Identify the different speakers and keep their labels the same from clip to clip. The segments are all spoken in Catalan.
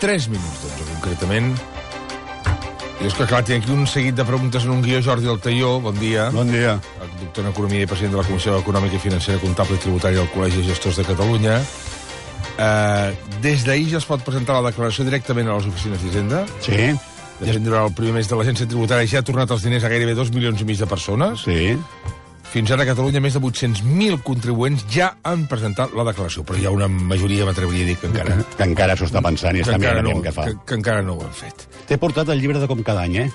Speaker 1: 3 minuts d'onze, concretament. I és que, clar, tinc aquí un seguit de preguntes en un guió. Jordi Altaió, bon dia.
Speaker 2: Bon dia.
Speaker 1: Doctor en Economia i president de la Comissió Econòmica i Financera Comptable i Tributària del Col·legi de Gestors de Catalunya. Uh, des d'ahir ja es pot presentar la declaració directament a les oficines d'Hisenda.
Speaker 2: Sí,
Speaker 1: De fet, durant el primer mes de l'agència tributària ja ha tornat els diners a gairebé 2 milions i mig de persones.
Speaker 2: sí.
Speaker 1: Fins ara a Catalunya més de 800.000 contribuents ja han presentat la declaració, però hi ha una majoria, m'atreviria a dir, que encara,
Speaker 2: Que encara s'ho està pensant i està mirant
Speaker 1: no,
Speaker 2: què fa.
Speaker 1: que, que encara no ho han fet.
Speaker 2: T'he portat el llibre de com cada any, eh?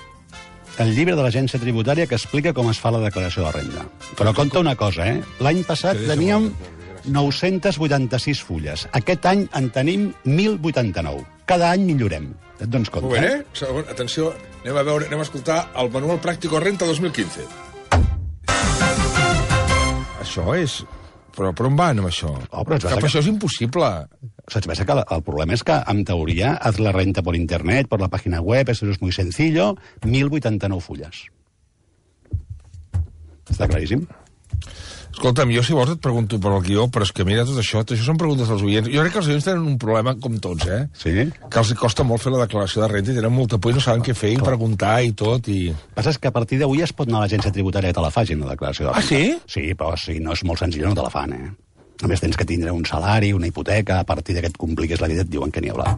Speaker 2: El llibre de l'agència tributària que explica com es fa la declaració de renda. Però compta una cosa, eh? L'any passat teníem
Speaker 1: molt,
Speaker 2: 986 fulles. Aquest any en tenim 1.089. Cada any millorem. Et dones compte,
Speaker 1: Molt bé, eh? Segon, atenció, anem a veure, anem a escoltar el Manual Pràctico Renta 2015. Això és... Però per on van amb això?
Speaker 2: Oh, però
Speaker 1: Cap
Speaker 2: sacar-
Speaker 1: això és impossible.
Speaker 2: Saps que el, problema és que, en teoria, haz la renta por internet, por la página web, eso es muy sencillo, 1.089 fulles. Està claríssim?
Speaker 1: Escolta'm, jo si vols et pregunto per al guió, però és que mira tot això, tot això són preguntes dels oients. Jo crec que els oients tenen un problema, com tots, eh?
Speaker 2: Sí?
Speaker 1: Que els costa molt fer la declaració de renta i tenen molta por i no saben què fer i preguntar i tot. I...
Speaker 2: passa que a partir d'avui es pot anar a l'agència tributària que te la facin, la declaració de
Speaker 1: Ah,
Speaker 2: renta.
Speaker 1: sí?
Speaker 2: Sí, però si no és molt senzill no te la fan, eh? A més, tens que tindre un salari, una hipoteca, a partir que et compliques la vida et diuen que n'hi haurà.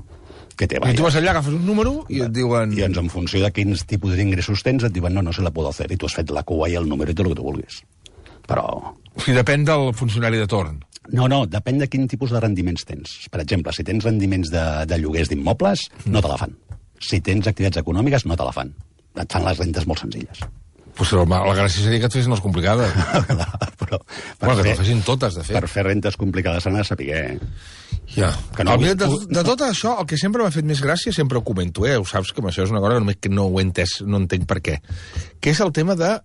Speaker 2: Que te
Speaker 1: I tu vas allà, agafes un número i et diuen...
Speaker 2: I doncs, en funció de quins tipus d'ingressos tens, et diuen no, no se la puedo hacer. I tu has fet la cua i el número i tot el que tu vulguis. Però
Speaker 1: O sigui, depèn del funcionari de torn.
Speaker 2: No, no, depèn de quin tipus de rendiments tens. Per exemple, si tens rendiments de, de lloguers d'immobles, no te la fan. Si tens activitats econòmiques, no te la fan. Et fan les rentes molt senzilles.
Speaker 1: Pues la, la gràcia seria que et fessin les complicades.
Speaker 2: Però
Speaker 1: bueno, que te'l fessin totes, de fet.
Speaker 2: per fer rentes complicades s'ha de saber...
Speaker 1: Ja.
Speaker 2: Que no
Speaker 1: de, de tot això, el que sempre m'ha fet més gràcia, sempre ho comento, eh? Ho saps que això és una cosa que només que no ho he entès, no entenc per què. Que és el tema de...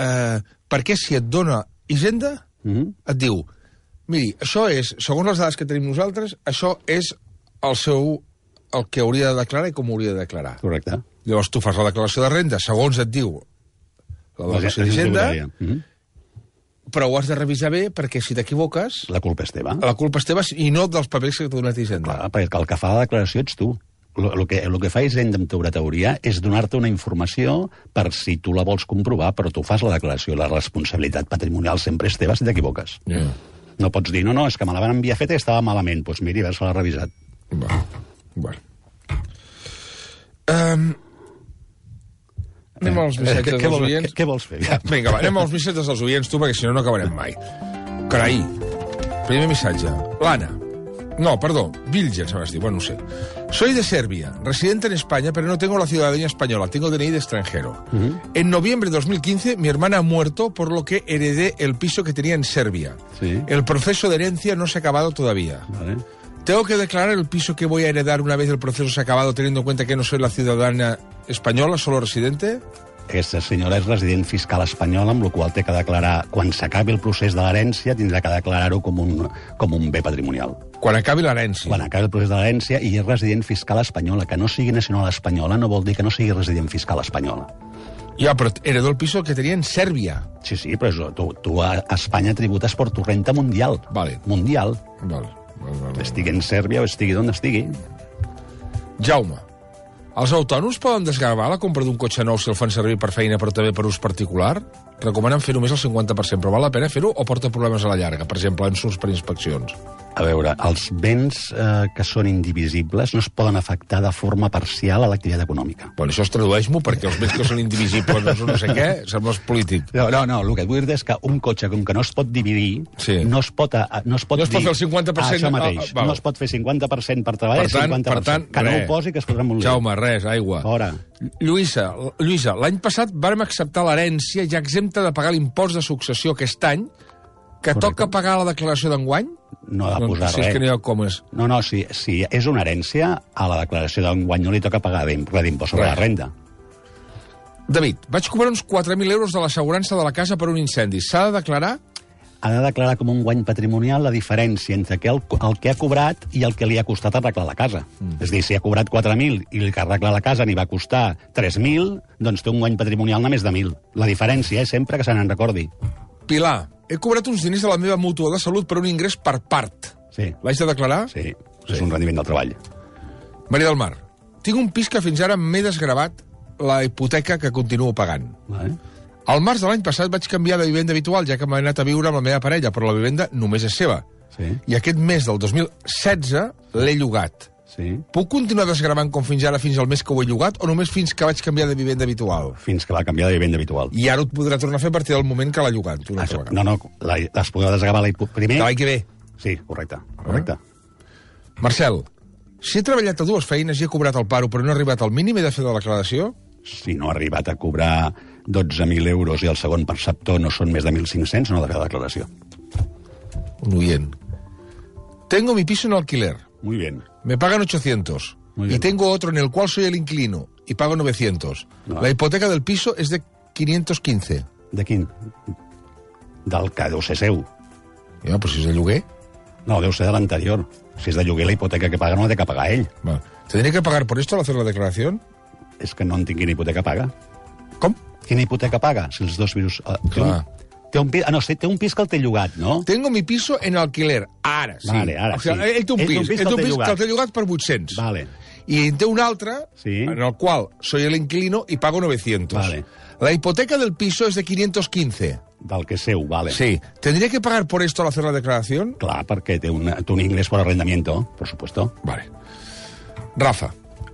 Speaker 1: Eh, per què si et dona Hisenda,
Speaker 2: Mm -hmm.
Speaker 1: et diu, miri, això és, segons les dades que tenim nosaltres, això és el seu el que hauria de declarar i com hauria de declarar.
Speaker 2: Correcte.
Speaker 1: Llavors tu fas la declaració de renda, segons et diu la declaració d'Hisenda,
Speaker 2: Mm -hmm.
Speaker 1: però ho has de revisar bé perquè si t'equivoques,
Speaker 2: La culpa és teva.
Speaker 1: la culpa és teva i no dels papers que t'ha donat Hisenda.
Speaker 2: Clar, perquè el que fa la declaració ets tu. El que, el que fa Hisenda amb teoria teoria és donar-te una informació per si tu la vols comprovar, però tu fas la declaració. La responsabilitat patrimonial sempre és teva si t'equivoques.
Speaker 1: Yeah.
Speaker 2: No pots dir, no, no, és que me la van enviar feta i estava malament. Doncs pues miri, haver-se-la revisat.
Speaker 1: Bueno, bueno. Um, anem als
Speaker 2: Eh,
Speaker 1: missatges
Speaker 2: què, què,
Speaker 1: dels
Speaker 2: vol,
Speaker 1: oients.
Speaker 2: què, què vols fer? Ja.
Speaker 1: Vinga, va, anem als missatges dels oients, tu, perquè si no, no acabarem mai. Carai, primer missatge. L'Anna. No, perdó, Vilgen, se m'has dit, bueno, no sé. Soy de Serbia, residente en España, pero no tengo la ciudadanía española, tengo DNI de extranjero. En noviembre de 2015, mi hermana ha muerto, por lo que heredé el piso que tenía en Serbia.
Speaker 2: Sí.
Speaker 1: El proceso de herencia no se ha acabado todavía.
Speaker 2: Vale.
Speaker 1: ¿Tengo que declarar el piso que voy a heredar una vez el proceso se ha acabado, teniendo en cuenta que no soy la ciudadana española, solo residente?
Speaker 2: Aquesta senyora és resident fiscal espanyola, amb la qual té que declarar, quan s'acabi el procés de l'herència, tindrà que declarar-ho com, un, com un bé patrimonial.
Speaker 1: Quan acabi l'herència.
Speaker 2: Quan acabi el procés de l'herència i és resident fiscal espanyola. Que no sigui nacional espanyola no vol dir que no sigui resident fiscal espanyola.
Speaker 1: Ja, però heredó el piso que tenia en Sèrbia.
Speaker 2: Sí, sí, però és, tu, tu a Espanya tributes per tu renta mundial.
Speaker 1: Vale.
Speaker 2: Mundial.
Speaker 1: Val, val, val, val.
Speaker 2: Estigui en Sèrbia o estigui d'on estigui.
Speaker 1: Jaume, els autònoms poden desgravar la compra d'un cotxe nou si el fan servir per feina però també per ús particular? Recomanen fer només el 50%, però val la pena fer-ho o porta problemes a la llarga? Per exemple, ensurts per inspeccions.
Speaker 2: A veure, els béns eh, que són indivisibles no es poden afectar de forma parcial a l'activitat econòmica.
Speaker 1: Bueno, això es tradueix-m'ho perquè els béns que són indivisibles no, no sé què, sembles polític.
Speaker 2: No, no, no, el que et vull dir és que un cotxe, com que no es pot dividir,
Speaker 1: Sí.
Speaker 2: no es pot, a, no es pot,
Speaker 1: No es pot
Speaker 2: dir-
Speaker 1: fer el 50%,
Speaker 2: Ah, això mateix.
Speaker 1: ah, val.
Speaker 2: no es pot fer 50% per treball
Speaker 1: Per
Speaker 2: i
Speaker 1: tant,
Speaker 2: 50%.
Speaker 1: per tant,
Speaker 2: que no
Speaker 1: res.
Speaker 2: ho posi, que es podrà molt bé.
Speaker 1: Jaume, res, aigua.
Speaker 2: Fora.
Speaker 1: Lluïsa, Lluïsa l'any passat vàrem acceptar l'herència ja exempta de pagar l'impost de successió aquest any, que
Speaker 2: Correcte.
Speaker 1: toca pagar la declaració d'enguany?
Speaker 2: No ha de posar
Speaker 1: si és
Speaker 2: res.
Speaker 1: que no hi ha com és.
Speaker 2: No, no, si, si és una herència, a la declaració d'enguany no li toca pagar d'impost sobre
Speaker 1: Res.
Speaker 2: la renda.
Speaker 1: David, vaig cobrar uns 4.000 euros de l'assegurança de la casa per un incendi. S'ha de declarar?
Speaker 2: Ha de declarar com un guany patrimonial la diferència entre el, el que ha cobrat i el que li ha costat arreglar la casa. Mm. És a dir, si ha cobrat 4.000 i el que arreglar la casa n'hi va costar 3.000, doncs té un guany patrimonial de més de 1.000. La diferència és sempre que se n'en recordi.
Speaker 1: Pilar, he cobrat uns diners de la meva mútua de salut per un ingrés per part.
Speaker 2: Sí,
Speaker 1: L'haig de declarar?
Speaker 2: sí, és un rendiment del treball.
Speaker 1: Maria del Mar, tinc un pis que fins ara m'he desgravat la hipoteca que continuo pagant.
Speaker 2: Vale.
Speaker 1: Al març de l'any passat vaig canviar de vivenda habitual, ja que m'he anat a viure amb la meva parella, però la vivenda només és seva.
Speaker 2: Sí,
Speaker 1: I aquest mes del 2016 l'he llogat.
Speaker 2: Sí.
Speaker 1: Puc continuar desgravant com fins ara, fins al mes que ho he llogat, o només fins que vaig canviar de vivenda habitual?
Speaker 2: Fins que va canviar de vivenda habitual.
Speaker 1: I ara ho podrà tornar a fer a partir del moment que l'ha llogat. Una
Speaker 2: Això, no, no, la, les podrà desgravar la hipo... primer...
Speaker 1: De l'any que ve.
Speaker 2: Sí, correcte, correcte.
Speaker 1: Marcel, si he treballat a dues feines i he cobrat el paro però no he arribat al mínim, he de fer la declaració?
Speaker 2: Si no ha arribat a cobrar 12.000 euros i el segon perceptor no són més de 1.500, no ha de fer la declaració.
Speaker 1: Un oient. Tengo mi piso en alquiler.
Speaker 2: Muy bien.
Speaker 1: Me pagan 800.
Speaker 2: Muy
Speaker 1: y tengo otro en el cual soy el inquilino y pago 900.
Speaker 2: No.
Speaker 1: La hipoteca del piso es de 515.
Speaker 2: De quin? Del que deu ser seu.
Speaker 1: Ja, però si és de lloguer...
Speaker 2: No, deu ser de l'anterior. Si és de lloguer, la hipoteca que paga no la té que pagar ell.
Speaker 1: Va. ¿Tendré que pagar por esto al hacer la declaración?
Speaker 2: És que no entenc quina hipoteca paga.
Speaker 1: Com?
Speaker 2: Quina hipoteca paga? Si els dos. Uh, té,
Speaker 1: Clar.
Speaker 2: Té, un, pi- ah, no, té un pis que el té llogat, no?
Speaker 1: Tengo mi piso en alquiler. Ara, sí.
Speaker 2: Vale, ara,
Speaker 1: o sigui,
Speaker 2: sí.
Speaker 1: Ell té un
Speaker 2: Ell té
Speaker 1: pis,
Speaker 2: un pis
Speaker 1: ell té un pis que el té llogat per 800.
Speaker 2: Vale.
Speaker 1: Y en té un altre,
Speaker 2: Sí.
Speaker 1: en el qual soy el inquilino y pago 900.
Speaker 2: Vale.
Speaker 1: La hipoteca del piso es de 515.
Speaker 2: Del que és seu, vale.
Speaker 1: Sí. ¿Tendría que pagar por esto al hacer la declaración?
Speaker 2: Clar, perquè té un, té un ingrés por arrendamiento, por supuesto.
Speaker 1: Vale. Rafa,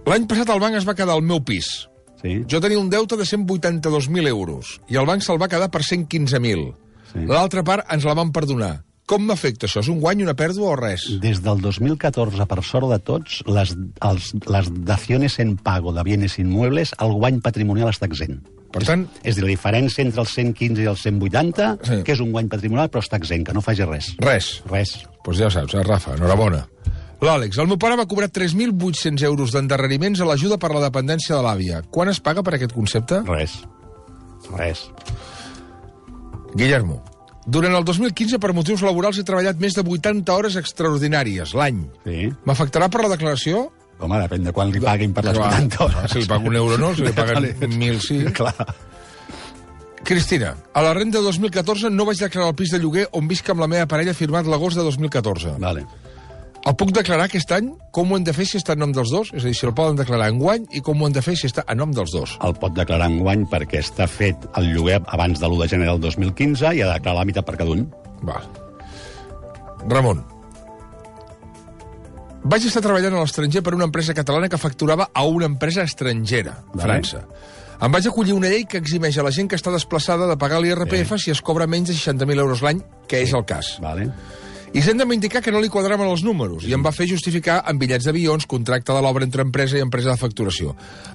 Speaker 1: l'any passat el banc es va quedar al meu pis.
Speaker 2: Sí.
Speaker 1: Jo tenia un deute de 182.000 euros i el banc se'l va quedar per 115.000.
Speaker 2: Sí.
Speaker 1: L'altra part ens la van perdonar. Com m'afecta això? És un guany, una pèrdua o res?
Speaker 2: Des del 2014, per sort de tots, les, els, les daciones en pago de bienes inmuebles, el guany patrimonial està exempt.
Speaker 1: Per tant,
Speaker 2: És a dir, la diferència entre els 115 i els 180,
Speaker 1: Sí.
Speaker 2: que és un guany patrimonial, però està exempt, que no faci res.
Speaker 1: res.
Speaker 2: Res.
Speaker 1: Doncs pues ja saps, eh, Rafa, enhorabona. L'Àlex, el meu pare va cobrar 3.800 euros d'endarreriments a l'ajuda per la dependència de l'àvia. Quan es paga per aquest concepte?
Speaker 2: Res. Res.
Speaker 1: Guillermo, durant el 2015, per motius laborals, he treballat més de 80 hores extraordinàries l'any.
Speaker 2: Sí.
Speaker 1: M'afectarà per la declaració?
Speaker 2: Home, depèn de quan li paguin per les
Speaker 1: Clar,
Speaker 2: 80 hores.
Speaker 1: Si li paga un euro no, si li paguen
Speaker 2: Vale.
Speaker 1: 1.000 sí.
Speaker 2: Clar.
Speaker 1: Cristina, a la renda de 2014 no vaig declarar el pis de lloguer on visc amb la meva parella firmat l'agost de 2014.
Speaker 2: Vale.
Speaker 1: El puc declarar aquest any? Com ho hem de fer si està en nom dels dos? És a dir, si el poden declarar en guany i com ho hem de fer si està en nom dels dos.
Speaker 2: El pot declarar en guany perquè està fet el lloguer abans de l'1 de gener del 2015 i ha de declarar la meitat per cada un.
Speaker 1: Val. Ramon. Vaig estar treballant a l'estranger per una empresa catalana que facturava a una empresa estrangera,
Speaker 2: Vale.
Speaker 1: França. Em vaig acollir una llei que eximeix a la gent que està desplaçada de pagar l'IRPF si es cobra menys de 60.000 euros l'any, que és el cas.
Speaker 2: Vale.
Speaker 1: I se'm de indicar que no li quadraven els números i em va fer justificar amb bitllets d'avions, contracte de l'obra entre empresa i empresa de facturació.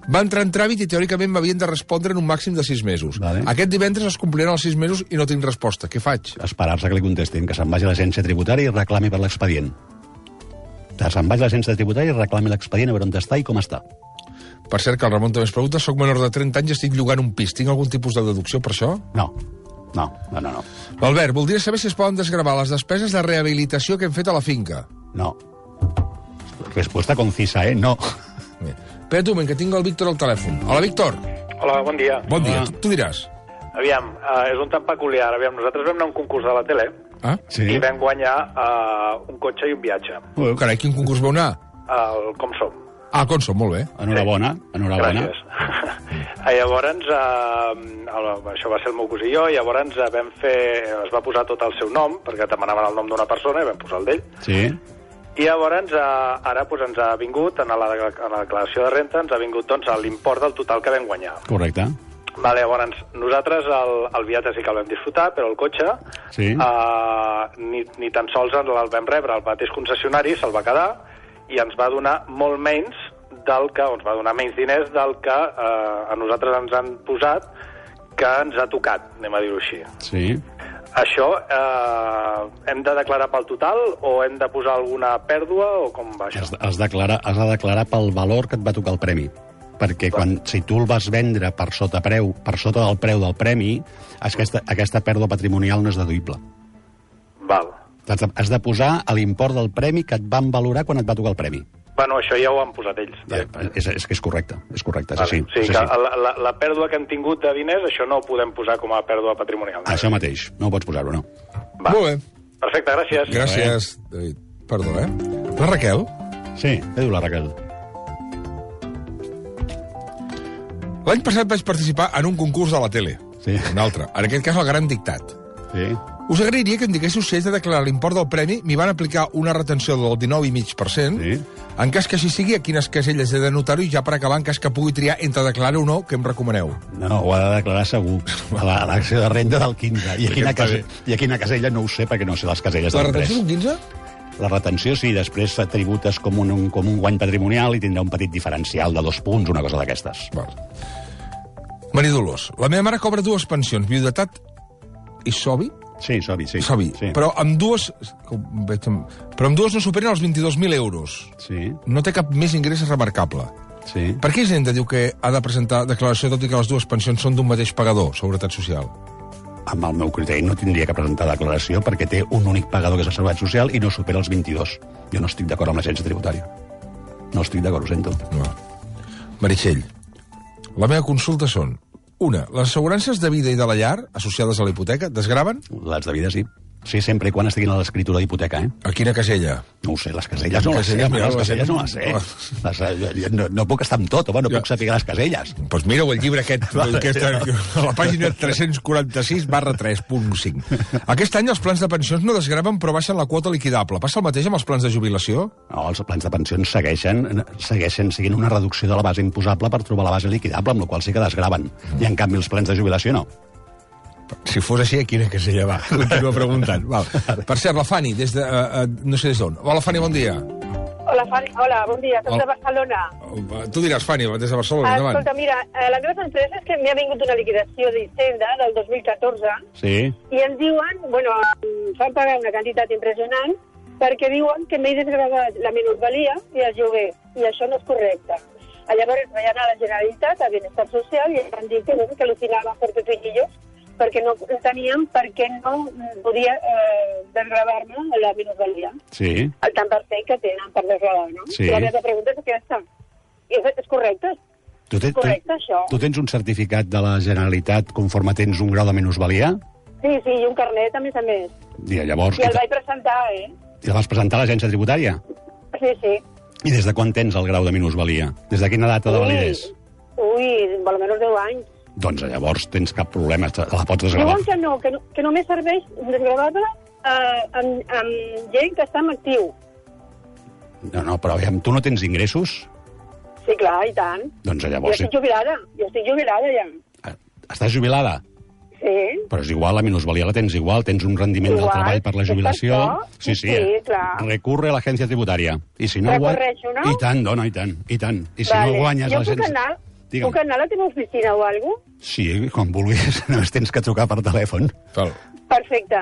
Speaker 1: Va entrar en tràmit i teòricament m'havien de respondre en un màxim de sis mesos.
Speaker 2: Vale.
Speaker 1: Aquest divendres es compliran els sis mesos i no tinc resposta. Què faig?
Speaker 2: Esperar-se que li contestin, que se'n vagi a l'agència tributària i reclami per l'expedient. Se'n vagi a l'agència tributària i reclami l'expedient a veure on està i com està.
Speaker 1: Per cert, que el Ramon també es pregunta, soc menor de 30 anys i estic llogant un pis. Tinc algun tipus de deducció per això?
Speaker 2: No, no, no, no, no.
Speaker 1: L'Albert, voldria saber si es poden desgravar les despeses de rehabilitació que hem fet a la finca.
Speaker 2: no. Respuesta concisa, eh? No.
Speaker 1: Bé. Espera't un moment, que tinc el Víctor al telèfon. Hola, Víctor.
Speaker 3: Hola, bon dia.
Speaker 1: Bon dia.
Speaker 2: Hola.
Speaker 1: Tu, tu diràs.
Speaker 3: Aviam, uh, és un tant peculiar. Aviam, nosaltres vam anar a un concurs de la tele
Speaker 1: Ah?
Speaker 2: Sí.
Speaker 3: i vam guanyar uh, un cotxe i un viatge.
Speaker 1: Oh, carai, quin concurs vau anar?
Speaker 3: El Com som.
Speaker 1: Ah, com som, molt bé.
Speaker 2: Enhorabona, enhorabona.
Speaker 3: Gràcies. I llavors, el, això va ser el meu cosí i jo, i llavors uh, vam fer, es va posar tot el seu nom, perquè et demanaven el nom d'una persona i vam posar el d'ell.
Speaker 2: Sí.
Speaker 3: I llavors, uh, ara pues, ens ha vingut, en la, en la declaració de renta, ens ha vingut doncs, l'import del total que vam guanyar.
Speaker 2: Correcte.
Speaker 3: Vale, llavors, nosaltres el, el viatge sí que el vam disfrutar, però el cotxe
Speaker 2: Sí.
Speaker 3: uh, ni, ni tan sols el vam rebre, el mateix concessionari se'l va quedar i ens va donar molt menys del que, o ens va donar menys diners del que uh, a nosaltres ens han posat que ens ha tocat, anem a dir-ho així.
Speaker 2: Sí.
Speaker 3: Això eh, hem de declarar pel total o hem de posar alguna pèrdua o com va això?
Speaker 2: Has, has, declarar, has de declarar pel valor que et va tocar el premi. Perquè quan, si tu el vas vendre per sota preu, per sota del preu del premi, aquesta, aquesta pèrdua patrimonial no és deduïble.
Speaker 3: Val.
Speaker 2: Has de, has de posar l'import del premi que et van valorar quan et va tocar el premi.
Speaker 3: Bueno, això ja ho han posat ells.
Speaker 2: Ja, eh, eh, és, és que és correcte, és correcte, és
Speaker 3: vale.
Speaker 2: així.
Speaker 3: Sí,
Speaker 2: és així.
Speaker 3: La, la, la pèrdua que han tingut de diners, això no ho podem posar com a pèrdua patrimonial.
Speaker 2: Això mateix, no ho pots posar-ho, no.
Speaker 3: Va.
Speaker 1: Molt bé.
Speaker 3: Perfecte, gràcies.
Speaker 1: Gràcies, David. Perdó, eh? La Raquel?
Speaker 2: Sí, què diu la Raquel?
Speaker 1: L'any passat vaig participar en un concurs de la tele.
Speaker 2: Sí.
Speaker 1: Un altre. En aquest cas, el Gran Dictat.
Speaker 2: Sí.
Speaker 1: Us agrairia que em diguéssiu si haig de declarar l'import del premi, m'hi van aplicar una retenció del 19,5%.
Speaker 2: Sí.
Speaker 1: En cas que així sigui, a quines caselles he de notar-ho i ja per acabar, en cas que pugui triar entre declarar o no, què em recomaneu?
Speaker 2: No, ho ha de declarar segur. A la- l'acció de renda del 15. I a, quina
Speaker 1: està
Speaker 2: case, I a quina casella no ho sé, perquè no sé les caselles
Speaker 1: La
Speaker 2: del
Speaker 1: retenció
Speaker 2: 3.
Speaker 1: d'un 15?
Speaker 2: La retenció, sí, després tributes com un, un, com un guany patrimonial i tindrà un petit diferencial de dos punts, una cosa d'aquestes.
Speaker 1: Val. Maria Dolors, la meva mare cobra dues pensions, viudetat i sobi,
Speaker 2: Sí, Sobi, sí.
Speaker 1: sobi,
Speaker 2: Sí.
Speaker 1: però amb dues... Però amb dues no superen els 22.000 euros.
Speaker 2: Sí,
Speaker 1: No té cap més ingrés remarcable.
Speaker 2: sí.
Speaker 1: Per què Hisenda diu que ha de presentar declaració tot i que les dues pensions són d'un mateix pagador, Seguretat Social?
Speaker 2: Amb el meu criteri no tindria que presentar declaració perquè té un únic pagador que és la Seguretat Social i no supera els 22. Jo no estic d'acord amb l'agència tributària. No estic d'acord, ho sento.
Speaker 1: No. Meritxell, la meva consulta són... Una, les assegurances de vida i de la llar, associades a la hipoteca, desgraven?
Speaker 2: Les de vida sí. Sí, sempre i quan estiguin a l'escriptura d'hipoteca, eh?
Speaker 1: A quina casella?
Speaker 2: No ho sé, les caselles no les sé,
Speaker 1: mira,
Speaker 2: les
Speaker 1: les-
Speaker 2: caselles no les sé. Les, jo, no, no puc estar amb tot, home, no puc saber les caselles.
Speaker 1: Doncs pues mira el llibre aquest, aquesta, a la pàgina 346 barra 3.5. Aquest any els plans de pensions no desgraven però baixen la quota liquidable. Passa el mateix amb els plans de jubilació?
Speaker 2: No, els plans de pensions segueixen, segueixen siguin una reducció de la base imposable per trobar la base liquidable, amb la qual sí que desgraven. I, en canvi, els plans de jubilació no.
Speaker 1: Si fos així, a quina casella va? Continua preguntant. Val. Per cert, la Fanny, des de... Uh, uh, no sé des d'on. Hola, Fanny, bon dia.
Speaker 4: Hola, Fanny. Hola, bon dia. Soc
Speaker 1: Hola.
Speaker 4: de Barcelona.
Speaker 1: Uh, Tu diràs, Fanny, des de Barcelona,
Speaker 4: Ah,
Speaker 1: endavant.
Speaker 4: escolta, mira, eh, la meva sorpresa és que m'ha vingut una liquidació d'Hisenda del 2014
Speaker 2: Sí?
Speaker 4: i em diuen, bueno, em fan pagar una quantitat impressionant perquè diuen que m'he desgravat la minusvalia i el lloguer, i això no és correcte. Llavors vaig anar a la Generalitat, a Benestar Social, i em van dir que, bueno, que al·lucinaven per pepinillos perquè no entenien per què no podia eh, desgravar-me la minusvalia.
Speaker 2: Sí?
Speaker 4: el tant per cent que tenen per desgravar, no?
Speaker 2: Sí.
Speaker 4: I la meva pregunta és aquesta. És, és correcte?
Speaker 2: Tu, te,
Speaker 4: Correcte, això.
Speaker 2: tu tens un certificat de la Generalitat conforme tens un grau de minusvalia?
Speaker 4: Sí, sí, i un carnet, a més a més.
Speaker 2: I llavors...
Speaker 4: I el
Speaker 2: I,
Speaker 4: vaig presentar, eh?
Speaker 2: I el vas presentar a l'agència tributària?
Speaker 4: Sí, sí.
Speaker 2: I des de quan tens el grau de minusvalia? Des de quina data de validesa?
Speaker 4: Ui, per almenys 10 anys.
Speaker 2: Doncs llavors tens cap problema, la pots desgravar.
Speaker 4: Diuen que no, que, no, que només serveix desgravar-la eh, amb, amb gent que està en actiu.
Speaker 2: No, no, però aviam, tu no tens ingressos?
Speaker 4: Sí, clar, i tant.
Speaker 2: Doncs
Speaker 4: Jo
Speaker 2: llavors...
Speaker 4: estic jubilada, jo estic jubilada ja.
Speaker 2: eh, Estàs jubilada?
Speaker 4: Sí.
Speaker 2: Però és igual, la minusvalia la tens igual, tens un rendiment del
Speaker 4: Igual,
Speaker 2: treball per la jubilació. Sí, sí.
Speaker 4: Sí, clar.
Speaker 2: Recurre a l'agència tributària. I si no guany-
Speaker 4: Recorreixo, no?
Speaker 2: I tant, dona, i tant, i tant. I si
Speaker 4: vale.
Speaker 2: no guanyes
Speaker 4: jo puc anar,
Speaker 2: Digue'm.
Speaker 4: puc anar a la teva oficina o alguna cosa?
Speaker 2: Sí, com vulguis, només tens que trucar per telèfon.
Speaker 1: Val.
Speaker 4: Perfecte.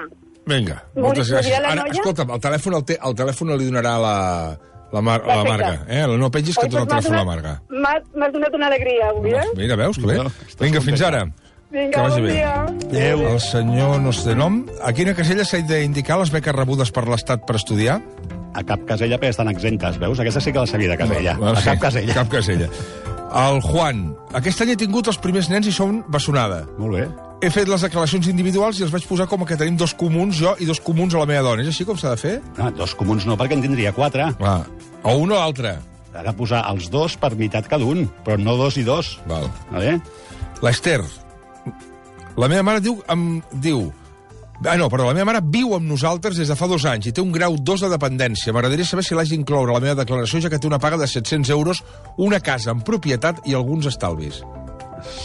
Speaker 1: Vinga, moltes gràcies. Ara, escolta'm, el telèfon, el, té, el telèfon li donarà la, la, mar, la. Marga. Eh? No pengis que et dona el telèfon a la Marga.
Speaker 4: m'ha- M'has donat una alegria avui, eh?
Speaker 1: Mira, veus que bé? Vinga, fins ara. Que
Speaker 4: Vinga,
Speaker 1: vagi
Speaker 4: bon
Speaker 1: bé.
Speaker 4: dia.
Speaker 2: Adéu.
Speaker 1: El senyor no sé de nom. A quina casella s'ha d'indicar les beques rebudes per l'Estat per estudiar?
Speaker 2: A cap casella perquè estan exemptes, veus? Aquesta sí que la sabia de casella.
Speaker 1: Bueno,
Speaker 2: a
Speaker 1: sí,
Speaker 2: cap casella.
Speaker 1: Cap casella. El Juan. Aquest any he tingut els primers nens i són bessonada.
Speaker 2: Molt bé.
Speaker 1: He fet les declaracions individuals i els vaig posar com que tenim dos comuns, jo i dos comuns a la meva dona. És així com s'ha de fer?
Speaker 2: Ah, dos comuns no, perquè en tindria quatre.
Speaker 1: Ah. O un o l'altre.
Speaker 2: Ha de posar els dos per meitat cada un, però no dos i dos.
Speaker 1: Val.
Speaker 2: Vale?
Speaker 1: L'Ester. La meva mare diu... Em, diu Ah, no, però la meva mare viu amb nosaltres des de fa dos anys i té un grau 2 de dependència. M'agradaria saber si l'haig d'incloure a la meva declaració, ja que té una paga de 700 euros, una casa en propietat i alguns estalvis.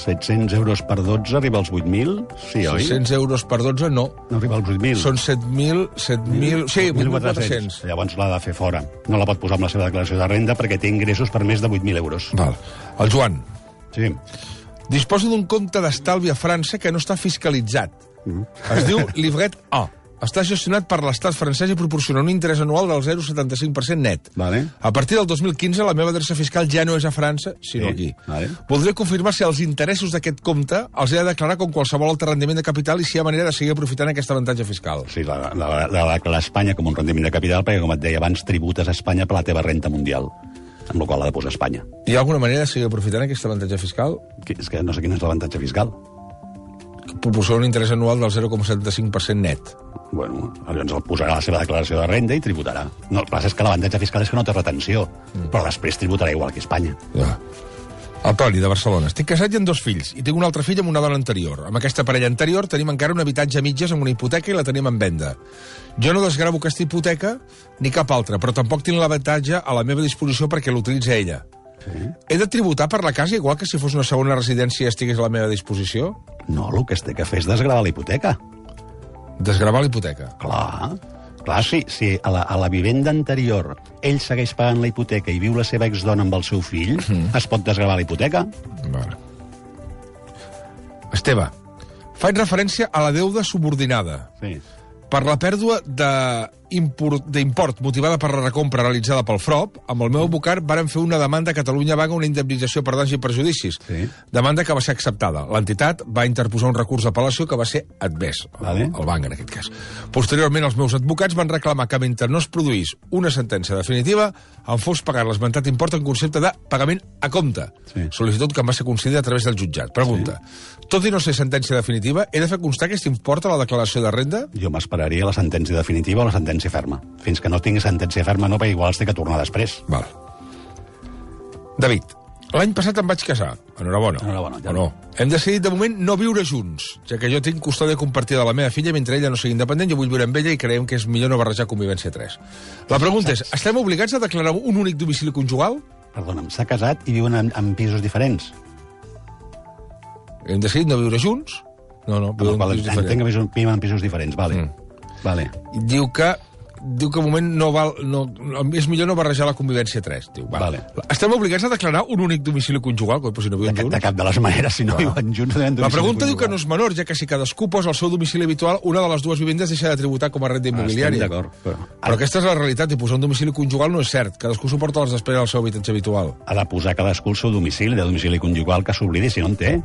Speaker 2: 700 euros per 12 arriba als 8.000? Sí, oi?
Speaker 1: 600 euros per 12, no.
Speaker 2: No arriba als 8.000.
Speaker 1: Són 7.000... 7.000... Sí,
Speaker 2: 1.400.
Speaker 1: 8.400.
Speaker 2: Llavors l'ha de fer fora. No la pot posar amb la seva declaració de renda perquè té ingressos per més de 8.000 euros.
Speaker 1: Val. El Joan.
Speaker 2: Sí.
Speaker 1: Disposo d'un compte d'estalvi a França que no està fiscalitzat. Es diu Livret A. Està gestionat per l'estat francès i proporciona un interès anual del 0,75% net.
Speaker 2: Vale.
Speaker 1: A partir del 2015, la meva adreça fiscal ja no és a França, sinó
Speaker 2: Sí,
Speaker 1: aquí.
Speaker 2: vale.
Speaker 1: Voldré confirmar si els interessos d'aquest compte els he de declarar com qualsevol altre rendiment de capital i si hi ha manera de seguir aprofitant aquest avantatge fiscal.
Speaker 2: Sí, la, la, la, la, la Espanya com un rendiment de capital, perquè, com et deia abans, tributes a Espanya per la teva renta mundial, amb la qual ha de posar Espanya.
Speaker 1: Hi ha alguna manera de seguir aprofitant aquest avantatge fiscal?
Speaker 2: Que, és que no sé quin és l'avantatge fiscal.
Speaker 1: Proporciona un interès anual del 0,75% net.
Speaker 2: Bueno, llavors el posarà a la seva declaració de renda i tributarà. No, el que passa és que l'avantatge fiscal és que no té retenció, mm. però després tributarà igual que Espanya.
Speaker 1: Ja. El Toni, de Barcelona. Estic casat i amb dos fills, i tinc un altre fill amb una dona anterior. Amb aquesta parella anterior tenim encara un habitatge a mitges amb una hipoteca i la tenim en venda. Jo no desgravo aquesta hipoteca ni cap altra, però tampoc tinc l'habitatge a la meva disposició perquè l'utilitza ella. Sí. He de tributar per la casa igual que si fos una segona residència i estigués a la meva disposició?
Speaker 2: No, el que es té que fer és desgravar la hipoteca.
Speaker 1: Desgravar la hipoteca.
Speaker 2: Clar. Clar, si, si a, la, a la vivenda anterior ell segueix pagant la hipoteca i viu la seva exdona amb el seu fill,
Speaker 1: Mhm.
Speaker 2: es pot desgravar la hipoteca?
Speaker 1: Vale. Esteve, faig referència a la deuda subordinada.
Speaker 2: Sí.
Speaker 1: Per la pèrdua de d'import motivada per la recompra realitzada pel FROP, amb el meu advocat varen fer una demanda a Catalunya Vaga una indemnització per danys i perjudicis.
Speaker 2: Sí.
Speaker 1: Demanda que va ser acceptada. L'entitat va interposar un recurs d'apel·lació que va ser admès,
Speaker 2: Vale.
Speaker 1: el, banc en aquest cas. Posteriorment, els meus advocats van reclamar que mentre no es produís una sentència definitiva, em fos pagat l'esmentat import en concepte de pagament a compte.
Speaker 2: Sí.
Speaker 1: Sol·licitud que em va ser concedida a través del jutjat. Pregunta, tot i no ser sentència definitiva, he de fer constar aquest import a la declaració de renda?
Speaker 2: Jo m'esperaria la sentència definitiva o la sentència ferma. Fins que no tingui sentència ferma no, perquè igual es té que tornar després.
Speaker 1: Val. David, l'any passat em vaig casar. Enhorabona.
Speaker 2: Enhorabona, ja
Speaker 1: O no. Hem decidit de moment no viure junts, ja que jo tinc custòdia compartida de la meva filla mentre ella no sigui independent, jo vull viure amb ella i creiem que és millor no barrejar convivència 3. La pregunta és, estem obligats a declarar un únic domicili conjugal?
Speaker 2: Perdona'm, s'ha casat i viuen en, en pisos diferents.
Speaker 1: Hem decidit no viure junts? No, no, viuen en pisos
Speaker 2: entenc que
Speaker 1: diferents.
Speaker 2: viuen en pisos diferents, vale.
Speaker 1: Mm.
Speaker 2: Vale.
Speaker 1: Diu que diu que de moment no val, no, és millor no barrejar la convivència 3. Diu, val.
Speaker 2: Vale.
Speaker 1: Estem obligats a declarar un únic domicili conjugal, però si no
Speaker 2: De,
Speaker 1: viuen
Speaker 2: cap-
Speaker 1: junts?
Speaker 2: de cap de les maneres, si no
Speaker 1: Clar.
Speaker 2: viuen junts...
Speaker 1: La pregunta diu que
Speaker 2: conjugal.
Speaker 1: no és menor, ja que si cadascú posa el seu domicili habitual, una de les dues vivendes deixa de tributar com a renda immobiliària.
Speaker 2: Estem d'acord, però-
Speaker 1: Però aquesta és la realitat, i posar un domicili conjugal no és cert. Cadascú suporta les despeses del seu habitatge habitual.
Speaker 2: Ha de posar cadascú el seu domicili, de domicili conjugal, que s'oblidi si no en té.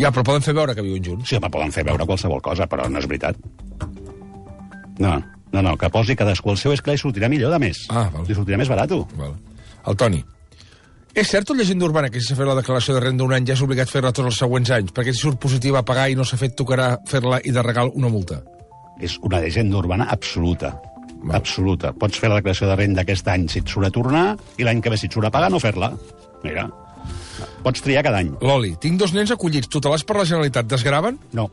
Speaker 1: Ja, però poden fer veure que viuen junts.
Speaker 2: Sí, home, poden fer veure qualsevol cosa, però no és veritat. No, no, no, que posi cadascú el seu, que li sortirà millor, de més.
Speaker 1: Ah, val.
Speaker 2: Li sortirà més barat.
Speaker 1: Val. El Toni. És cert o llegenda urbana que si s'ha fet la declaració de renda un any ja és obligat fer-la tots els següents anys? Perquè si surt positiva a pagar i no s'ha fet, tocarà fer-la i de regal una multa.
Speaker 2: És una llegenda urbana absoluta.
Speaker 1: Val.
Speaker 2: Absoluta. Pots fer la declaració de renda aquest any si et surt a tornar i l'any que ve si et surt a pagar no fer-la. Mira, pots triar cada any.
Speaker 1: Loli, tinc dos nens acollits, tutelats per la Generalitat, desgraven?
Speaker 2: No,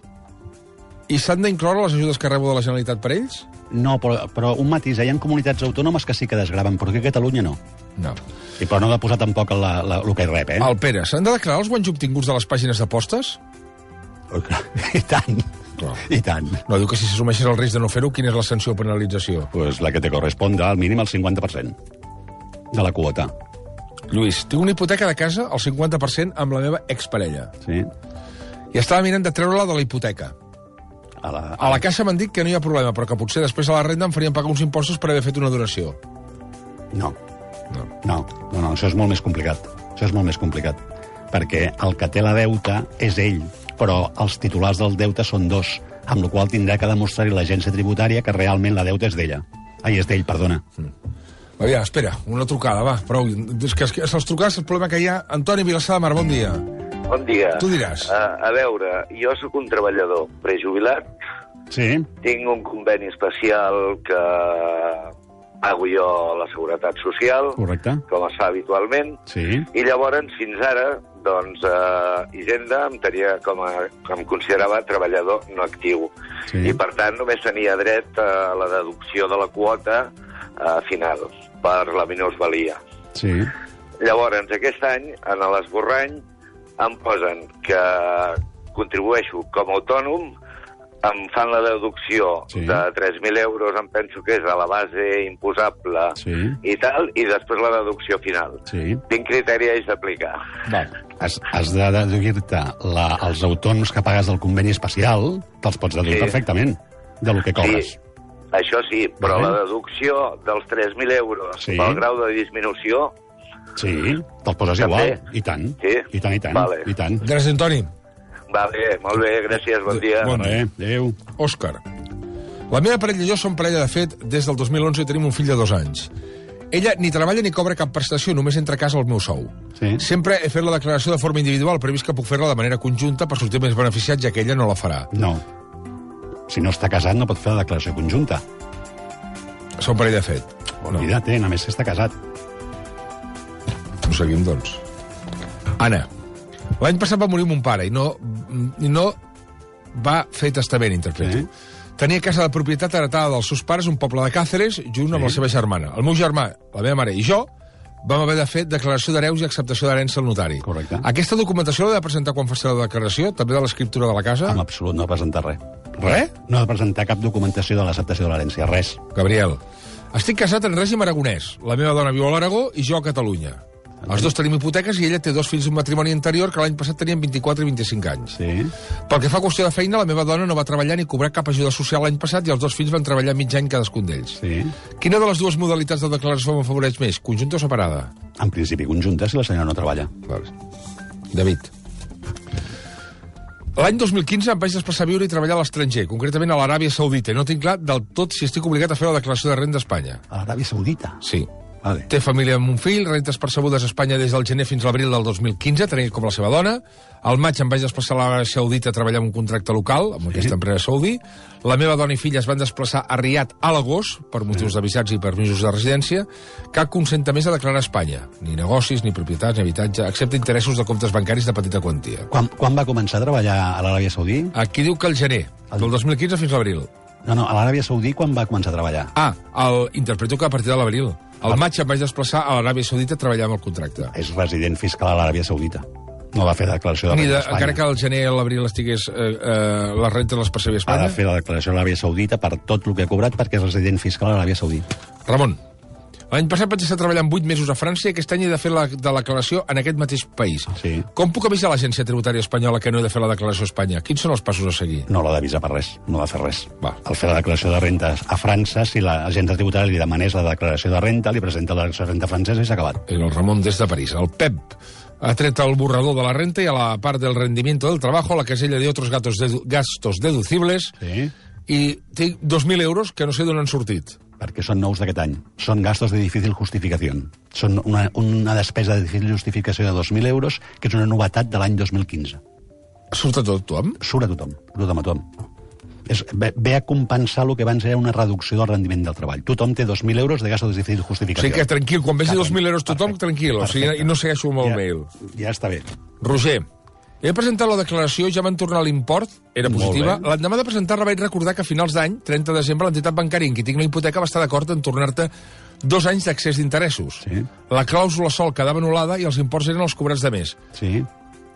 Speaker 1: I s'han d'incloure les ajudes que rebo de la Generalitat per ells?
Speaker 2: no però, però un matís, hi ha comunitats autònomes que sí que desgraven, però aquí a Catalunya no.
Speaker 1: No.
Speaker 2: I però no ha de posar tampoc la, la, el que hi rep, eh?
Speaker 1: El Pere, s'han de declarar els guanys obtinguts de les pàgines d'apostes?
Speaker 2: I tant,
Speaker 1: Clar.
Speaker 2: i tant.
Speaker 1: No, diu que si s'assumeixes el risc de no fer-ho, quina és la sanció o penalització?
Speaker 2: Pues la que te corresponda, al mínim el 50% de la quota.
Speaker 1: Lluís, tinc una hipoteca de casa al 50% amb la meva exparella.
Speaker 2: Sí?
Speaker 1: I estava mirant de treure-la de la hipoteca.
Speaker 2: A la,
Speaker 1: A la caixa m'han dit que no hi ha problema, però que potser després a la renda em farien pagar uns impostos per haver fet una donació.
Speaker 2: No,
Speaker 1: No.
Speaker 2: no, no, no, això és molt més complicat. Això és molt més complicat. Perquè el que té la deuta és ell, però els titulars del deute són dos, amb la qual tindrà que demostrar-hi l'agència tributària que realment la deuta és d'ella. Ai, és d'ell, perdona.
Speaker 1: Aviam, espera, una trucada, va, prou. És que, és que se'ls trucades el problema que hi ha... Antoni Vilassar de Mar, bon dia.
Speaker 5: Bon dia.
Speaker 1: Tu diràs.
Speaker 5: A, a veure, jo sóc un treballador prejubilat,
Speaker 2: Sí?
Speaker 5: tinc un conveni especial que pago jo la Seguretat Social,
Speaker 2: Correcte.
Speaker 5: com es fa habitualment,
Speaker 2: Sí.
Speaker 5: i llavors, fins ara, doncs, eh, Hisenda em tenia com a, em considerava treballador no actiu.
Speaker 2: Sí.
Speaker 5: I, per tant, només tenia dret a la deducció de la quota eh, final per la minusvalia.
Speaker 2: Sí.
Speaker 5: Llavors, aquest any, en l'esborrany, em posen que contribueixo com a autònom, em fan la deducció
Speaker 2: Sí.
Speaker 5: de 3.000 euros, em penso que és a la base imposable
Speaker 2: Sí.
Speaker 5: i tal, i després la deducció final.
Speaker 2: Sí.
Speaker 5: Quin criteri haig d'aplicar?
Speaker 2: Has, has de deduir-te la- els autònoms que pagues del conveni especial, te'ls pots deduir
Speaker 5: Sí.
Speaker 2: perfectament de lo que cobres.
Speaker 5: Sí, això sí, però
Speaker 2: Vale.
Speaker 5: la deducció dels 3.000 euros
Speaker 2: Sí.
Speaker 5: pel grau de disminució,
Speaker 2: Sí, te'ls poses
Speaker 5: També?
Speaker 2: igual. I tant.
Speaker 5: Sí?
Speaker 2: I tant, i tant.
Speaker 5: Vale.
Speaker 2: I tant.
Speaker 1: Gràcies, Antoni.
Speaker 5: va bé, molt bé, gràcies, bon dia.
Speaker 1: Bon
Speaker 2: Vale, adéu.
Speaker 1: Òscar. La meva parella i jo som parella, de fet, des del 2011 i tenim un fill de dos anys. Ella ni treballa ni cobra cap prestació, només entra a casa el meu sou.
Speaker 2: Sí.
Speaker 1: Sempre he fet la declaració de forma individual, però he vist que puc fer-la de manera conjunta per sortir més beneficiat, ja que ella no la farà.
Speaker 2: No. Si no està casat, no pot fer la declaració conjunta.
Speaker 1: Som parella de fet.
Speaker 2: No. Oblida't, eh? només si està casat.
Speaker 1: Ho seguim, doncs. Anna, l'any passat va morir mon pare i no, i no va fer testament, interpreto.
Speaker 2: Sí.
Speaker 1: Tenia casa de propietat heretada dels seus pares, un poble de Càceres, junt amb la seva germana. El meu germà, la meva mare i jo vam haver de fer declaració d'hereus i acceptació d'herència al notari.
Speaker 2: Correcte.
Speaker 1: Aquesta documentació l'ha de presentar quan faci la declaració, també de l'escriptura de la casa?
Speaker 2: En absolut, no ha de presentar res.
Speaker 1: Res?
Speaker 2: No ha de presentar cap documentació de l'acceptació de l'herència, res.
Speaker 1: Gabriel, estic casat en règim aragonès. La meva dona viu a l'Aragó i jo a Catalunya. Els dos tenim hipoteques i ella té dos fills d'un matrimoni anterior que l'any passat tenien 24 i 25 anys.
Speaker 2: Sí.
Speaker 1: Pel que fa a qüestió de feina, la meva dona no va treballar ni cobrar cap ajuda social l'any passat i els dos fills van treballar mig any cadascun d'ells.
Speaker 2: Sí.
Speaker 1: Quina de les dues modalitats de declaració m'afavoreix més, conjunta o separada?
Speaker 2: En principi conjunta, si la senyora no treballa.
Speaker 1: Vale. David. L'any 2015 em vaig desplaçar a viure i treballar a l'estranger, concretament a l'Aràbia Saudita, i no tinc clar del tot si estic obligat a fer la declaració de renda a Espanya.
Speaker 2: A l'Aràbia Saudita.
Speaker 1: Sí.
Speaker 2: Vale.
Speaker 1: Té família amb un fill, rentes percebudes a Espanya des del gener fins a l'abril del 2015, tenint com la seva dona. Al maig em vaig desplaçar a l'Aràbia Saudita a treballar en un contracte local, amb aquesta empresa saudí. La meva dona i filla es van desplaçar a Riad a l'agost, per motius de visats i permisos de residència. Cap consenta més a declarar a Espanya. Ni negocis, ni propietats, ni habitatge, excepte interessos de comptes bancaris de petita quantia.
Speaker 2: Quan, quan va començar a treballar a l'Aràbia Saudí?
Speaker 1: Aquí diu que el gener, del 2015 fins a l'abril.
Speaker 2: No, no, a l'Aràbia Saudí quan va començar a treballar?
Speaker 1: Ah, el, interpreto que a partir de l'abril. Al maig em vaig desplaçar a l'Aràbia Saudita a treballar amb el contracte.
Speaker 2: És resident fiscal a l'Aràbia Saudita. No va fer declaració de
Speaker 1: Ni
Speaker 2: renda
Speaker 1: de,
Speaker 2: Espanya.
Speaker 1: encara que al gener o l'abril estigués eh, eh, les rentes les percebi a
Speaker 2: Ha
Speaker 1: Espanya.
Speaker 2: de fer la declaració a l'Aràbia Saudita per tot el que ha cobrat perquè és resident fiscal a l'Aràbia Saudita.
Speaker 1: Ramon, l'any passat vaig estar treballant 8 mesos a França i aquest any he de fer la de la declaració en aquest mateix país.
Speaker 2: Sí.
Speaker 1: Com puc avisar l'agència tributària espanyola que no he de fer la declaració a Espanya? Quins són els passos a seguir?
Speaker 2: No l'ha d'avisar per res, no ha de fer res.
Speaker 1: Va.
Speaker 2: Al fer la declaració de rentes a França, si l'agència tributària li demanés la declaració de renta, li presenta la declaració de renta francesa i s'ha acabat.
Speaker 1: Era el Ramon des de París. El Pep ha tret el borrador de la renta i a la part del rendimiento del trabajo, a la casella de otros gatos dedu gastos deducibles,
Speaker 2: Sí.
Speaker 1: i tinc 2.000 euros que no sé d'on han sortit.
Speaker 2: Perquè són nous d'aquest any. Són gastos de difícil justificació. Són una, una despesa de difícil justificació de 2.000 euros, que és una novetat de l'any 2015.
Speaker 1: Surt a tot tothom?
Speaker 2: Surt a tothom, a tothom a tothom. És, ve, ve a compensar el que abans era una reducció del rendiment del treball. Tothom té 2.000 euros de gastos de difícil
Speaker 1: O
Speaker 2: justificació.
Speaker 1: sigui que tranquil, quan vegi
Speaker 2: Cap
Speaker 1: 2.000
Speaker 2: any.
Speaker 1: euros tothom,
Speaker 2: Perfecte.
Speaker 1: tranquil. O sigui,
Speaker 2: Perfecte.
Speaker 1: i no segueixo amb el
Speaker 2: ja,
Speaker 1: mail.
Speaker 2: Ja està bé.
Speaker 1: Roger, he presentat la declaració, ja van tornar l'import, era positiva. L'endemà de presentar-la vaig recordar que a finals d'any, 30 de desembre, l'entitat bancària en qui tinc la hipoteca va estar d'acord en tornar-te dos anys d'accés d'interessos.
Speaker 2: Sí.
Speaker 1: La clàusula sol quedava anul·lada i els imports eren els cobrats de més.
Speaker 2: Sí.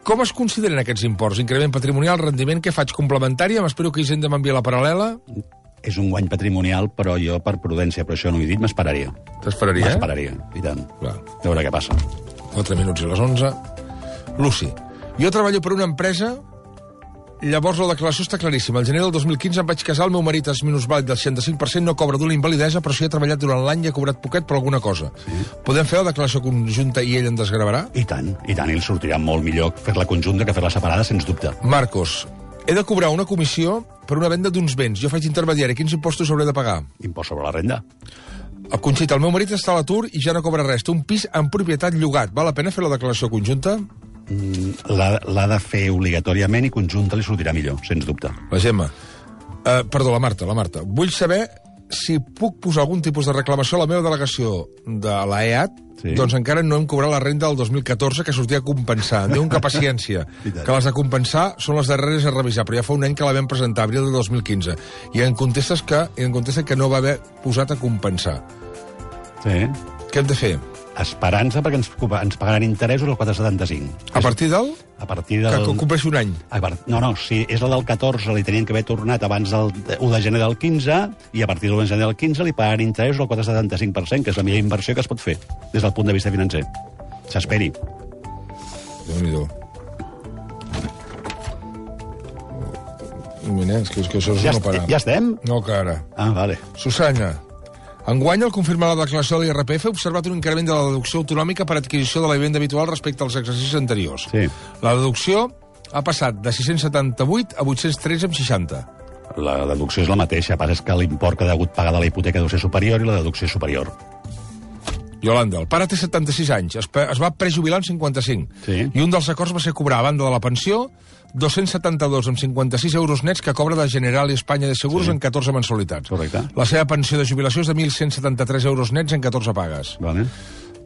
Speaker 1: Com es consideren aquests imports? Increment patrimonial, rendiment, que faig complementària? M'espero que Hisenda m'envia la paral·lela.
Speaker 2: És un guany patrimonial, però jo, per prudència, però això no ho he dit, m'esperaria.
Speaker 1: T'esperaria, eh?
Speaker 2: M'esperaria, i tant.
Speaker 1: Clar.
Speaker 2: A veure què passa.
Speaker 1: 4 minuts i les 11. Lucy, jo treballo per una empresa Llavors la declaració està claríssima. El gener del 2015 em vaig casar, el meu marit és minusvàlid del 65%, no cobra d'una invalidesa, però si ha treballat durant l'any i ha cobrat poquet per alguna cosa. Sí. Podem fer la declaració conjunta i ell en desgravarà?
Speaker 2: I tant, i tant, i el sortirà molt millor fer-la conjunta que fer-la separada, sens dubte.
Speaker 1: Marcos, he de cobrar una comissió per una venda d'uns béns. Jo faig intermediari. Quins impostos hauré de pagar?
Speaker 2: Impost sobre la renda.
Speaker 1: El Conxita, el meu marit està a l'atur i ja no cobra res. Té un pis en propietat llogat. Val la pena fer la declaració conjunta?
Speaker 2: Mm, L'ha de fer obligatòriament i conjunta li sortirà millor, sens dubte.
Speaker 1: La Gemma. Uh, perdó, la Marta, la Marta. Vull saber si puc posar algun tipus de reclamació a la meva delegació de la EAT,
Speaker 2: Sí.
Speaker 1: doncs encara no hem cobrat la renda del 2014 que sortia a compensar. Diuen que paciència, que les de compensar són les darreres a revisar, però ja fa un any que la vam presentar, abril del 2015, i en contestes que, i en contestes que no va haver posat a compensar.
Speaker 2: Sí.
Speaker 1: Què hem de fer?
Speaker 2: Esperança perquè ens, ens pagaran interessos al 475.
Speaker 1: A partir del...
Speaker 2: A partir
Speaker 1: Que
Speaker 2: del...
Speaker 1: compleixi un any.
Speaker 2: A part... No, no, si és la del 14 li tenien que haver tornat abans del 1 de gener del 15 i a partir del 1 de gener del 15 li pagaran interessos al 475%, que és la millor inversió que es pot fer des del punt de vista financer. S'esperi.
Speaker 1: Déu-n'hi-do. Mira, és que, és que això és
Speaker 2: Ja, est
Speaker 1: parar.
Speaker 2: ja estem?
Speaker 1: No, que ara.
Speaker 2: Ah, vale.
Speaker 1: Susana, enguany, al confirmar la declaració de l'IRPF, he observat un increment de la deducció autonòmica per adquisició de la vivenda habitual respecte als exercicis anteriors.
Speaker 2: Sí.
Speaker 1: La deducció ha passat de 678 a 813 amb 60.
Speaker 2: La deducció és la mateixa, el que és que l'import que ha hagut pagar de la hipoteca deu ser superior i la deducció és superior.
Speaker 1: Yolanda, el pare té 76 anys, es, es va prejubilar amb 55.
Speaker 2: Sí.
Speaker 1: I un dels acords va ser cobrar, a banda de la pensió, 272 amb 56 euros nets que cobra de General i Espanya de Seguros
Speaker 2: Sí.
Speaker 1: en 14 mensualitats.
Speaker 2: Correcte.
Speaker 1: La seva pensió de jubilació és de 1.173 euros nets en 14 pagues.
Speaker 2: Vale.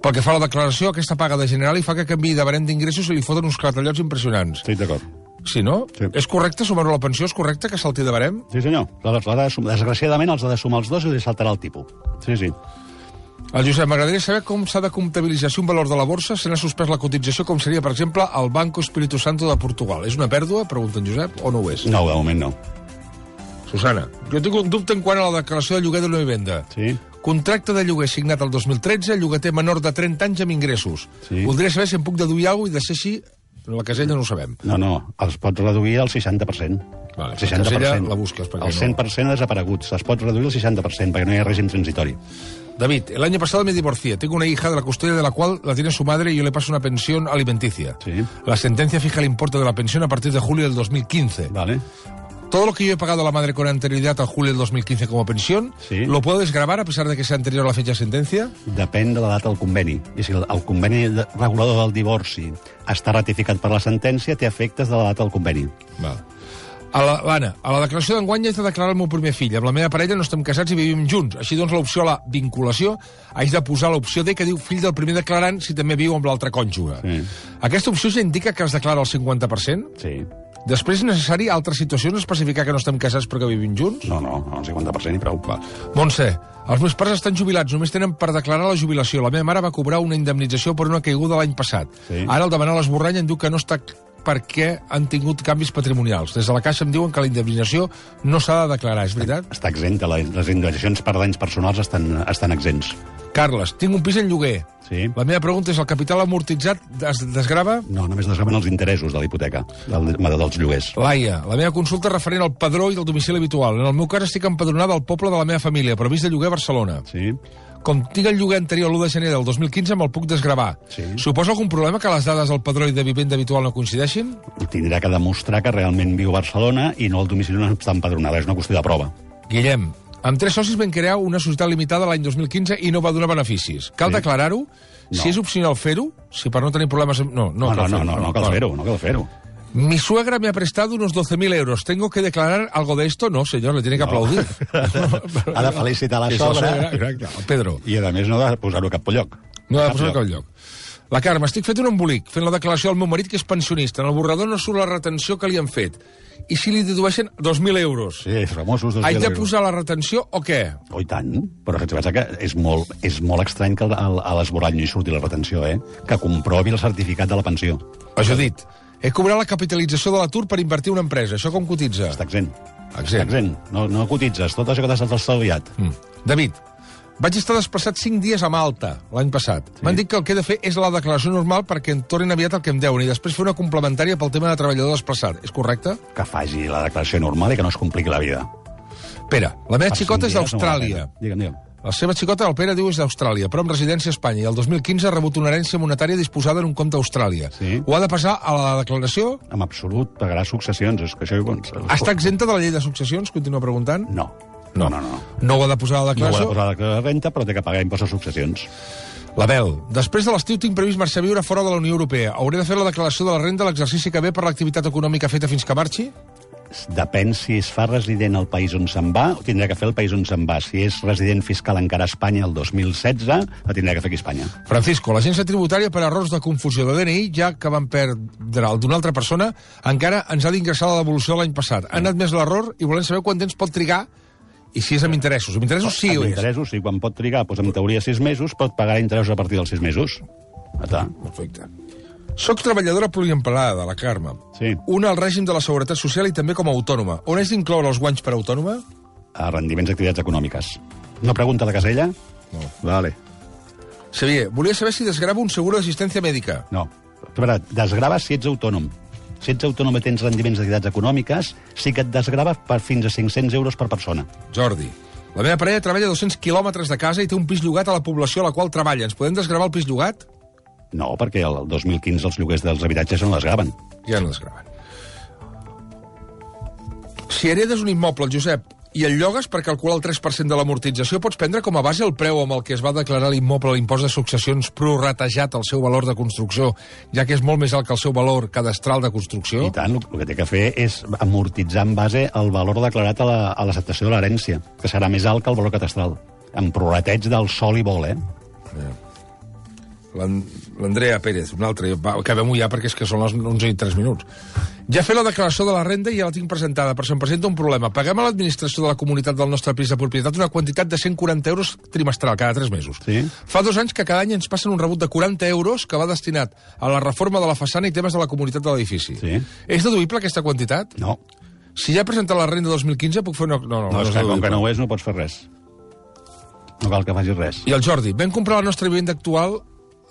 Speaker 1: Pel que fa a la declaració, aquesta paga de general i fa que canvi de barem d'ingressos i li foten uns clatallots impressionants.
Speaker 2: Estic d'acord.
Speaker 1: Si no,
Speaker 2: Sí.
Speaker 1: és correcte sumar-ho a la pensió? És correcte que salti de barem?
Speaker 2: Sí, senyor. Desgraciadament els ha de sumar els dos i li saltarà el tipus. Sí, sí.
Speaker 1: El Josep, m'agradaria saber com s'ha de comptabilitzar si un valor de la borsa se n'ha suspès la cotització, com seria, per exemple, el Banco Espíritu Santo de Portugal. És una pèrdua, pregunta en Josep, o no ho és?
Speaker 2: No, de moment no.
Speaker 1: Susana, jo tinc un dubte en quant a la declaració de lloguer de una vivenda.
Speaker 2: Sí?
Speaker 1: Contracte de lloguer signat el 2013, llogater menor de 30 anys amb ingressos.
Speaker 2: Sí.
Speaker 1: Voldria saber si em puc deduir alguna cosa i de ser així, la casella no ho sabem.
Speaker 2: No, no, els pots reduir al 60%.
Speaker 1: Vale,
Speaker 2: el
Speaker 1: la
Speaker 2: 60%.
Speaker 1: casella la busques,
Speaker 2: El
Speaker 1: no-
Speaker 2: 100% ha desaparegut. Es pot reduir al 60%, perquè no hi ha règim transitori.
Speaker 1: David, el año pasado me divorcié. Tengo una hija de la custodia de la cual la tiene su madre y yo le paso una pensión alimenticia.
Speaker 2: Sí.
Speaker 1: La sentencia fija el importe de la pensión a partir de julio del 2015.
Speaker 2: Vale?
Speaker 1: Todo lo que yo he pagado a la madre con anterioridad a julio del 2015 como pensión,
Speaker 2: Sí.
Speaker 1: ¿lo puedo desgravar a pesar de que sea anterior a la fecha de sentencia?
Speaker 2: Depèn de la data del conveni. I si el, conveni regulador del divorci està ratificat per la sentència, té efectes de la data del conveni.
Speaker 1: Val. L'Anna, a la declaració d'enguany haig de declarar el meu primer fill. Amb la meva parella no estem casats i vivim junts. Així doncs, l'opció a la vinculació haig de posar l'opció D que diu fill del primer declarant si també viu amb l'altre cònjuge.
Speaker 2: Sí.
Speaker 1: Aquesta opció ja indica que es declara el 50%?
Speaker 2: Sí.
Speaker 1: Després és necessari altres situacions especificar que no estem casats perquè vivim junts?
Speaker 2: No, no, no, el 50% i prou.
Speaker 1: Va. Montse, els meus pares estan jubilats, només tenen per declarar la jubilació. La meva mare va cobrar una indemnització per una caiguda l'any passat.
Speaker 2: Sí.
Speaker 1: Ara, al demanar l'esborrany, em diu que no està perquè han tingut canvis patrimonials. Des de la Caixa em diuen que la indemnització no s'ha de declarar, és veritat?
Speaker 2: Està exempta, les, indemnitzacions per danys personals estan, estan exempts.
Speaker 1: Carles, tinc un pis en lloguer.
Speaker 2: Sí.
Speaker 1: La meva pregunta és, el capital amortitzat es desgrava?
Speaker 2: No, només desgraven els interessos de la hipoteca, del, dels lloguers.
Speaker 1: Laia, la meva consulta referent al padró i del domicili habitual. En el meu cas estic empadronada al poble de la meva família, però vist de lloguer a Barcelona.
Speaker 2: Sí?
Speaker 1: Com tinc el lloguer anterior a l'1 de gener del 2015, me'l puc desgravar.
Speaker 2: Sí.
Speaker 1: Suposa algun problema que les dades del padró i de vivenda habitual no coincideixin?
Speaker 2: Tindrà que demostrar que realment viu a Barcelona i no el domicili no està empadronada. És una qüestió de prova.
Speaker 1: Guillem, amb tres socis vam crear una societat limitada l'any 2015 i no va donar beneficis. Cal
Speaker 2: Sí.
Speaker 1: declarar-ho?
Speaker 2: No.
Speaker 1: Si és opcional fer-ho? Si per no tenir problemes... No, no,
Speaker 2: No, no,
Speaker 1: cal
Speaker 2: no,
Speaker 1: fer-ho,
Speaker 2: no, no cal fer-ho, no cal fer-ho.
Speaker 1: Mi suegra me ha prestado unos 12.000 euros. ¿Tengo que declarar algo de esto? No, señor, le tiene que aplaudir.
Speaker 2: Ha de felicitar la sogra.
Speaker 1: Pedro.
Speaker 2: I, a més, no ha de posar-ho a cap lloc.
Speaker 1: No ha de
Speaker 2: Cap
Speaker 1: posar
Speaker 2: lloc.
Speaker 1: cap lloc. La Carme, estic fet un embolic, fent la declaració al meu marit, que és pensionista. En el borrador no surt la retenció que li han fet. I si li dedueixen 2.000 euros?
Speaker 2: Sí, famosos dos
Speaker 1: Haig de
Speaker 2: euros.
Speaker 1: posar la retenció o què?
Speaker 2: Oh, i tant. Però que passa que és molt, és molt estrany que a l'esborrany hi surti la retenció, eh? Que comprovi el certificat de la pensió.
Speaker 1: Això dit, he cobrat la capitalització de l'atur per invertir una empresa. Això com cotitza?
Speaker 2: Està exempt.
Speaker 1: Exempt.
Speaker 2: Està exempt. No, no cotitzes. Tot això que t'has estalviat.
Speaker 1: Mm. David, vaig estar desplaçat 5 dies a Malta l'any passat. Sí. M'han dit que el que he de fer és la declaració normal perquè em tornin aviat el que em deuen i després fer una complementària pel tema de treballador desplaçat. És correcte?
Speaker 2: Que faci la declaració normal i que no es compliqui la vida.
Speaker 1: Pere, la meva
Speaker 2: Per
Speaker 1: xicota és
Speaker 2: no
Speaker 1: d'Austràlia.
Speaker 2: pena. Digue'm, digue'm.
Speaker 1: La seva xicota, el Pere, diu és d'Austràlia, però amb residència a Espanya. I el 2015 ha rebut una herència monetària disposada en un compte a Austràlia.
Speaker 2: Sí.
Speaker 1: Ho ha de passar a la declaració?
Speaker 2: En absolut pagarà successions. És que això...
Speaker 1: Està exempta de la llei de successions? Continua preguntant.
Speaker 2: No. No, no, no.
Speaker 1: No ho ha de posar a la
Speaker 2: No ho ha de
Speaker 1: declaració?
Speaker 2: posar a la renta, però té que pagar impost de successions.
Speaker 1: La Bel, després de l'estiu tinc previst marxar a viure fora de la Unió Europea. Hauré de fer la declaració de la renda l'exercici que ve per l'activitat econòmica feta fins que marxi?
Speaker 2: Depèn si es fa resident al país on se'n va, o tindrà que fer el país on se'n va. Si és resident fiscal encara a Espanya el 2016, la tindrà que fer aquí a Espanya.
Speaker 1: Francisco, l'agència tributària per errors de confusió de DNI, ja que van perdre el d'una altra persona, encara ens ha d'ingressar la devolució de l'any passat. Han admès l'error i volem saber quant temps pot trigar i si és amb interessos. Amb interessos sí
Speaker 2: amb
Speaker 1: és?
Speaker 2: interessos, sí, quan pot trigar, doncs en teoria sis mesos, pot pagar interessos a partir dels sis mesos. Ja està.
Speaker 1: Perfecte. Soc treballadora poliempleada, la Carme.
Speaker 2: Sí.
Speaker 1: Una al règim de la Seguretat Social i també com a autònoma. On és d'incloure els guanys per autònoma?
Speaker 2: A rendiments d'activitats econòmiques. Una pregunta de casella?
Speaker 1: No.
Speaker 2: Vale.
Speaker 1: Xavier, volia saber si desgrava un seguro d'assistència mèdica.
Speaker 2: No. A veure, desgrava si ets autònom. Si ets autònom i tens rendiments d'activitats econòmiques, sí que et desgrava per fins a 500 euros per persona.
Speaker 1: Jordi, la meva parella treballa a 200 quilòmetres de casa i té un pis llogat a la població a la qual treballa. Ens podem desgravar el pis llogat?
Speaker 2: No, perquè el 2015 els lloguers dels habitatges no desgraven.
Speaker 1: Ja no desgraven. Si heredes un immoble, Josep, i el llogues per calcular el 3% de l'amortització, pots prendre com a base el preu amb el que es va declarar l'immoble a l'impost de successions prorratejat al seu valor de construcció, ja que és molt més alt que el seu valor cadastral de construcció?
Speaker 2: I tant, el, el que té que fer és amortitzar en base al valor declarat a la- a l'acceptació de l'herència, que serà més alt que el valor catastral, amb prorrateig del sol i vol, eh?
Speaker 1: l'An- l'Andrea Pérez, un altre. Va, acabem-ho ja perquè és que són les 11 i 3 minuts. Ja he fet la declaració de la renda i ja la tinc presentada, però se'm presenta un problema. Paguem a l'administració de la comunitat del nostre pis de propietat una quantitat de 140 euros trimestral, cada 3 mesos.
Speaker 2: Sí.
Speaker 1: Fa dos anys que cada any ens passen un rebut de 40 euros que va destinat a la reforma de la façana i temes de la comunitat de l'edifici.
Speaker 2: Sí.
Speaker 1: És deduïble aquesta quantitat?
Speaker 2: No,
Speaker 1: Si ja he presentat la renda 2015, puc fer una... No, no,
Speaker 2: no, és que com que no ho és no pots fer res. No cal que facis res.
Speaker 1: I el Jordi, vam comprar la nostra vivenda actual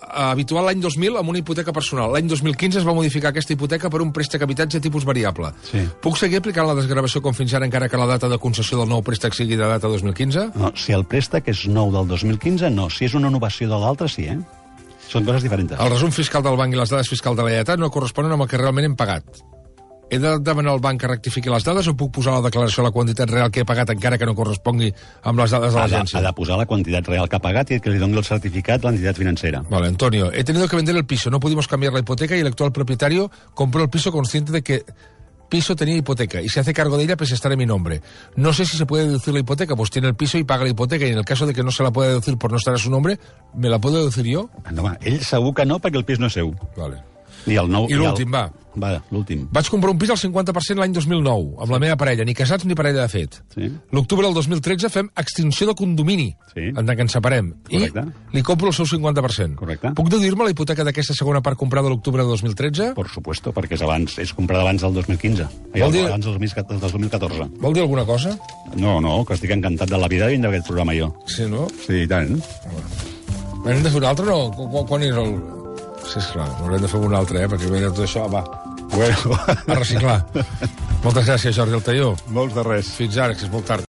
Speaker 1: habitual l'any 2000 amb una hipoteca personal. L'any 2015 es va modificar aquesta hipoteca per un préstec habitatge tipus variable.
Speaker 2: Sí.
Speaker 1: Puc seguir aplicant la desgravació com fins ara encara que la data de concessió del nou préstec sigui de data 2015?
Speaker 2: No, si el préstec és nou del 2015, no. Si és una innovació de l'altre, sí, eh? Són coses diferents.
Speaker 1: El resum fiscal del banc i les dades fiscals de la Generalitat no corresponen amb el que realment hem pagat. He de demanar al banc que rectifiqui les dades o puc posar a la declaració la quantitat real que he pagat encara que no correspongui amb les dades de
Speaker 2: Ha de,
Speaker 1: l'agència?
Speaker 2: ha de posar la quantitat real que ha pagat i que li doni el certificat a l'entitat financera.
Speaker 1: Vale, Antonio, he tenido que vender el piso, no pudimos cambiar la hipoteca y el actual propietario compró el piso consciente de que piso tenía hipoteca y se hace cargo de ella pese a estar en mi nombre. No sé si se puede deducir la hipoteca, pues tiene el piso y paga la hipoteca y en el caso de que no se la pueda deducir por no estar a su nombre, ¿me la puedo deducir yo?
Speaker 2: No, ell segur que no, perquè el pis no és seu.
Speaker 1: Vale.
Speaker 2: I el nou...
Speaker 1: I l'últim,
Speaker 2: el...
Speaker 1: va.
Speaker 2: Va, l'últim.
Speaker 1: Vaig comprar un pis al 50% l'any 2009, amb la meva parella, ni casats ni parella de fet.
Speaker 2: Sí.
Speaker 1: L'octubre del 2013 fem extinció de condomini,
Speaker 2: Sí.
Speaker 1: en tant que ens separem.
Speaker 2: Correcte.
Speaker 1: I li compro el seu 50%.
Speaker 2: Correcte.
Speaker 1: Puc deduir-me la hipoteca d'aquesta segona part comprada l'octubre de 2013?
Speaker 2: Por supuesto, perquè és abans, és comprada abans del 2015. Ai,
Speaker 1: Vol dir-
Speaker 2: Abans del 2014 del 2014.
Speaker 1: Vol dir alguna cosa?
Speaker 2: No, no, que estic encantat de la vida i d'aquest programa jo.
Speaker 1: Sí, no?
Speaker 2: Sí, i tant.
Speaker 1: Hem de fer un altre, no? Qu- qu- Quan és el... Sí, esclar, n'haurem de fer un altre, eh? Perquè ve de tot això, va,
Speaker 2: Bueno,
Speaker 1: a reciclar. Moltes gràcies, Jordi Altaió.
Speaker 2: molts de res.
Speaker 1: Fins ara, que és molt tard.